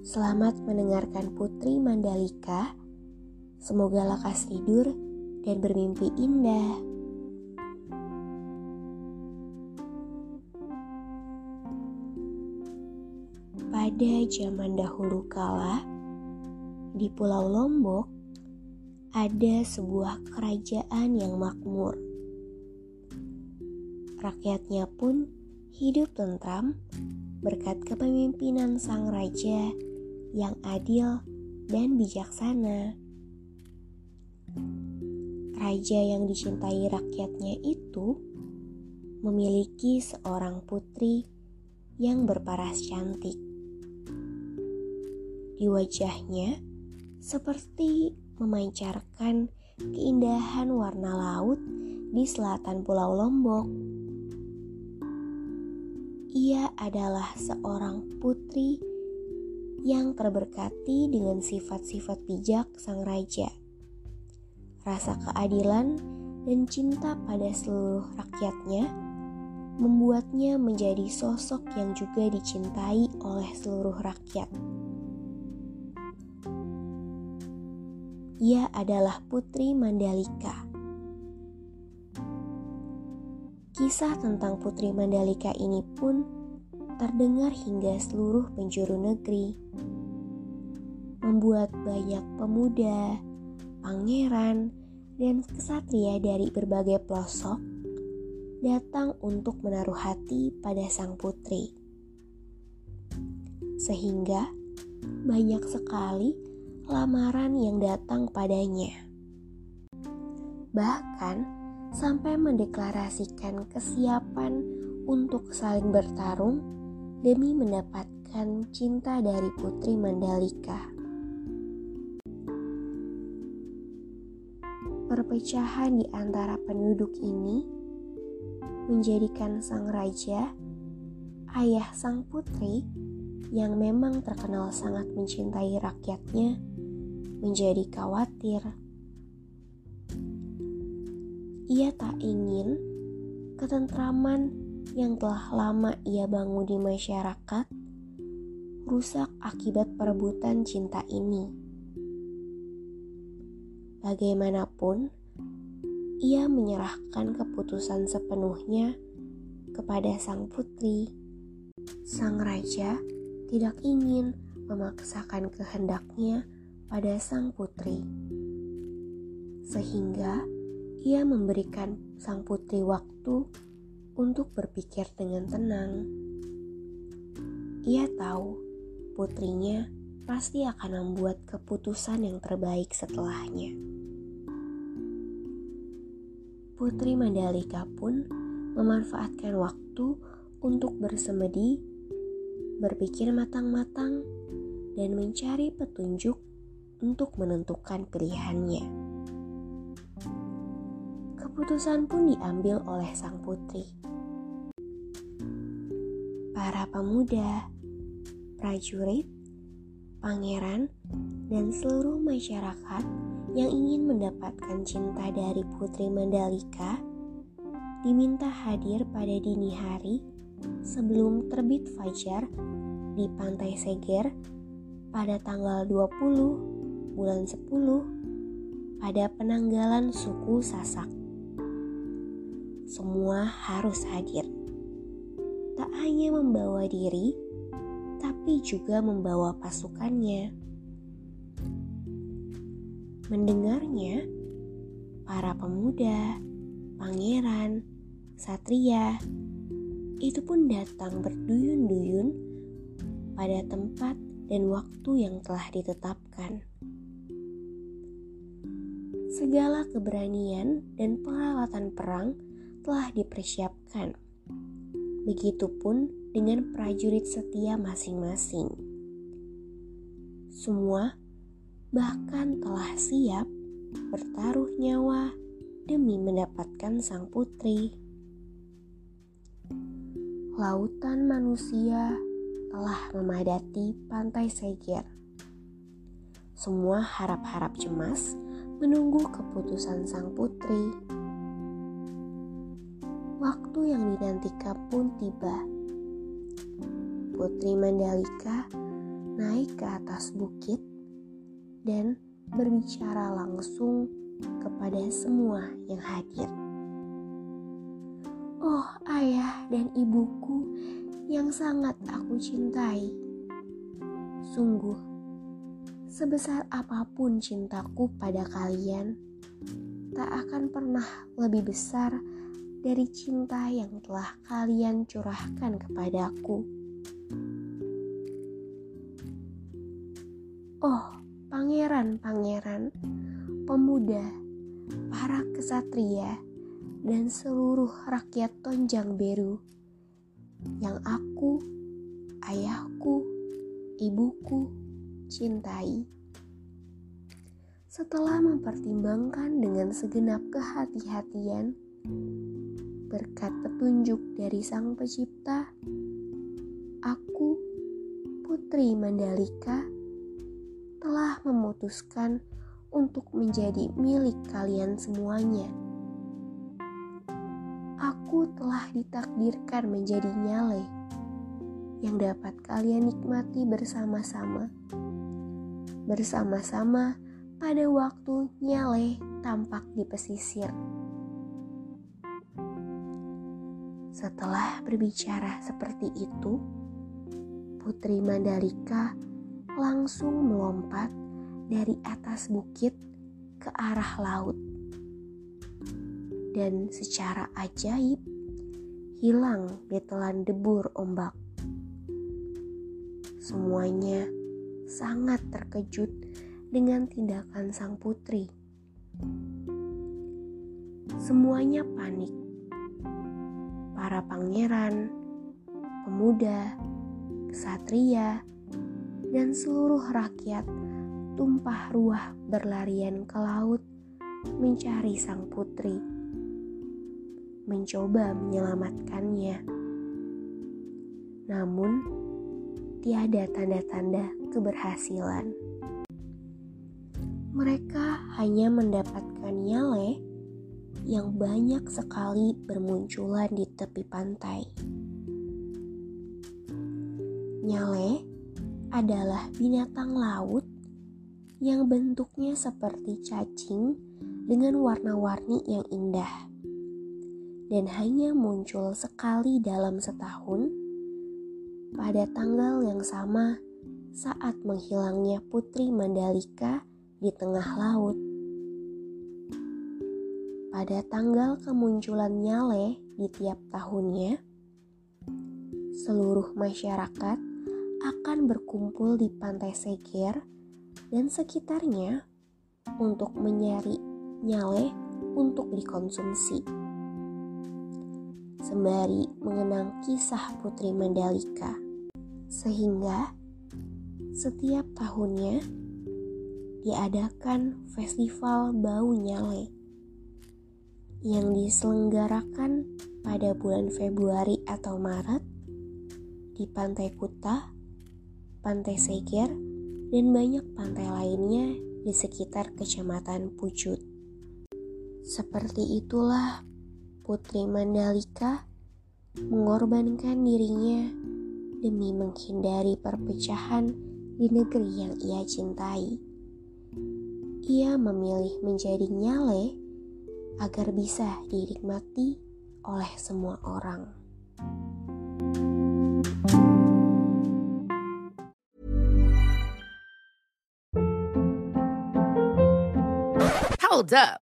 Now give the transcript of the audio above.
Selamat mendengarkan Putri Mandalika. Semoga lekas tidur dan bermimpi indah. Pada zaman dahulu kala, di Pulau Lombok ada sebuah kerajaan yang makmur rakyatnya pun hidup tentram berkat kepemimpinan sang raja yang adil dan bijaksana. Raja yang dicintai rakyatnya itu memiliki seorang putri yang berparas cantik. Di wajahnya seperti memancarkan keindahan warna laut di selatan Pulau Lombok ia adalah seorang putri yang terberkati dengan sifat-sifat bijak sang raja. Rasa keadilan dan cinta pada seluruh rakyatnya membuatnya menjadi sosok yang juga dicintai oleh seluruh rakyat. Ia adalah Putri Mandalika Kisah tentang Putri Mandalika ini pun terdengar hingga seluruh penjuru negeri. Membuat banyak pemuda, pangeran, dan kesatria dari berbagai pelosok datang untuk menaruh hati pada sang putri. Sehingga banyak sekali lamaran yang datang padanya. Bahkan sampai mendeklarasikan kesiapan untuk saling bertarung demi mendapatkan cinta dari Putri Mandalika. Perpecahan di antara penduduk ini menjadikan sang raja, ayah sang putri yang memang terkenal sangat mencintai rakyatnya, menjadi khawatir ia tak ingin ketentraman yang telah lama ia bangun di masyarakat rusak akibat perebutan cinta ini. Bagaimanapun, ia menyerahkan keputusan sepenuhnya kepada sang putri. Sang raja tidak ingin memaksakan kehendaknya pada sang putri, sehingga ia memberikan sang putri waktu untuk berpikir dengan tenang. Ia tahu putrinya pasti akan membuat keputusan yang terbaik setelahnya. Putri Mandalika pun memanfaatkan waktu untuk bersemedi, berpikir matang-matang, dan mencari petunjuk untuk menentukan pilihannya. Keputusan pun diambil oleh sang putri. Para pemuda, prajurit, pangeran, dan seluruh masyarakat yang ingin mendapatkan cinta dari Putri Mandalika diminta hadir pada dini hari sebelum terbit fajar di Pantai Seger pada tanggal 20 bulan 10 pada penanggalan suku Sasak. Semua harus hadir. Tak hanya membawa diri, tapi juga membawa pasukannya. Mendengarnya, para pemuda, pangeran, satria, itu pun datang berduyun-duyun pada tempat dan waktu yang telah ditetapkan segala keberanian dan peralatan perang telah dipersiapkan. Begitupun dengan prajurit setia masing-masing. Semua bahkan telah siap bertaruh nyawa demi mendapatkan sang putri. Lautan manusia telah memadati pantai Seger. Semua harap-harap cemas menunggu keputusan sang putri. Waktu yang dinantikan pun tiba. Putri Mandalika naik ke atas bukit dan berbicara langsung kepada semua yang hadir. Oh, ayah dan ibuku yang sangat aku cintai. Sungguh, Sebesar apa pun cintaku pada kalian, tak akan pernah lebih besar dari cinta yang telah kalian curahkan kepadaku. Oh, pangeran-pangeran, pemuda, para kesatria, dan seluruh rakyat Tonjang Beru yang aku, ayahku, ibuku, cintai. Setelah mempertimbangkan dengan segenap kehati-hatian, berkat petunjuk dari Sang Pencipta, aku, Putri Mandalika, telah memutuskan untuk menjadi milik kalian semuanya. Aku telah ditakdirkan menjadi nyale yang dapat kalian nikmati bersama-sama bersama-sama pada waktu Nyale tampak di pesisir. Setelah berbicara seperti itu, Putri Mandalika langsung melompat dari atas bukit ke arah laut. Dan secara ajaib hilang di telan debur ombak. Semuanya sangat terkejut dengan tindakan sang putri. Semuanya panik. Para pangeran, pemuda, kesatria, dan seluruh rakyat tumpah ruah berlarian ke laut mencari sang putri, mencoba menyelamatkannya. Namun, tiada tanda-tanda keberhasilan. Mereka hanya mendapatkan nyale yang banyak sekali bermunculan di tepi pantai. Nyale adalah binatang laut yang bentuknya seperti cacing dengan warna-warni yang indah dan hanya muncul sekali dalam setahun pada tanggal yang sama saat menghilangnya Putri Mandalika di tengah laut. Pada tanggal kemunculan Nyale di tiap tahunnya, seluruh masyarakat akan berkumpul di pantai Seger dan sekitarnya untuk mencari Nyale untuk dikonsumsi sembari mengenang kisah Putri Mandalika. Sehingga setiap tahunnya diadakan festival Bau Nyale yang diselenggarakan pada bulan Februari atau Maret di Pantai Kuta, Pantai Seger, dan banyak pantai lainnya di sekitar Kecamatan Pucut. Seperti itulah Putri Mandalika mengorbankan dirinya demi menghindari perpecahan di negeri yang ia cintai. ia memilih menjadi nyale agar bisa dinikmati oleh semua orang. Hold up.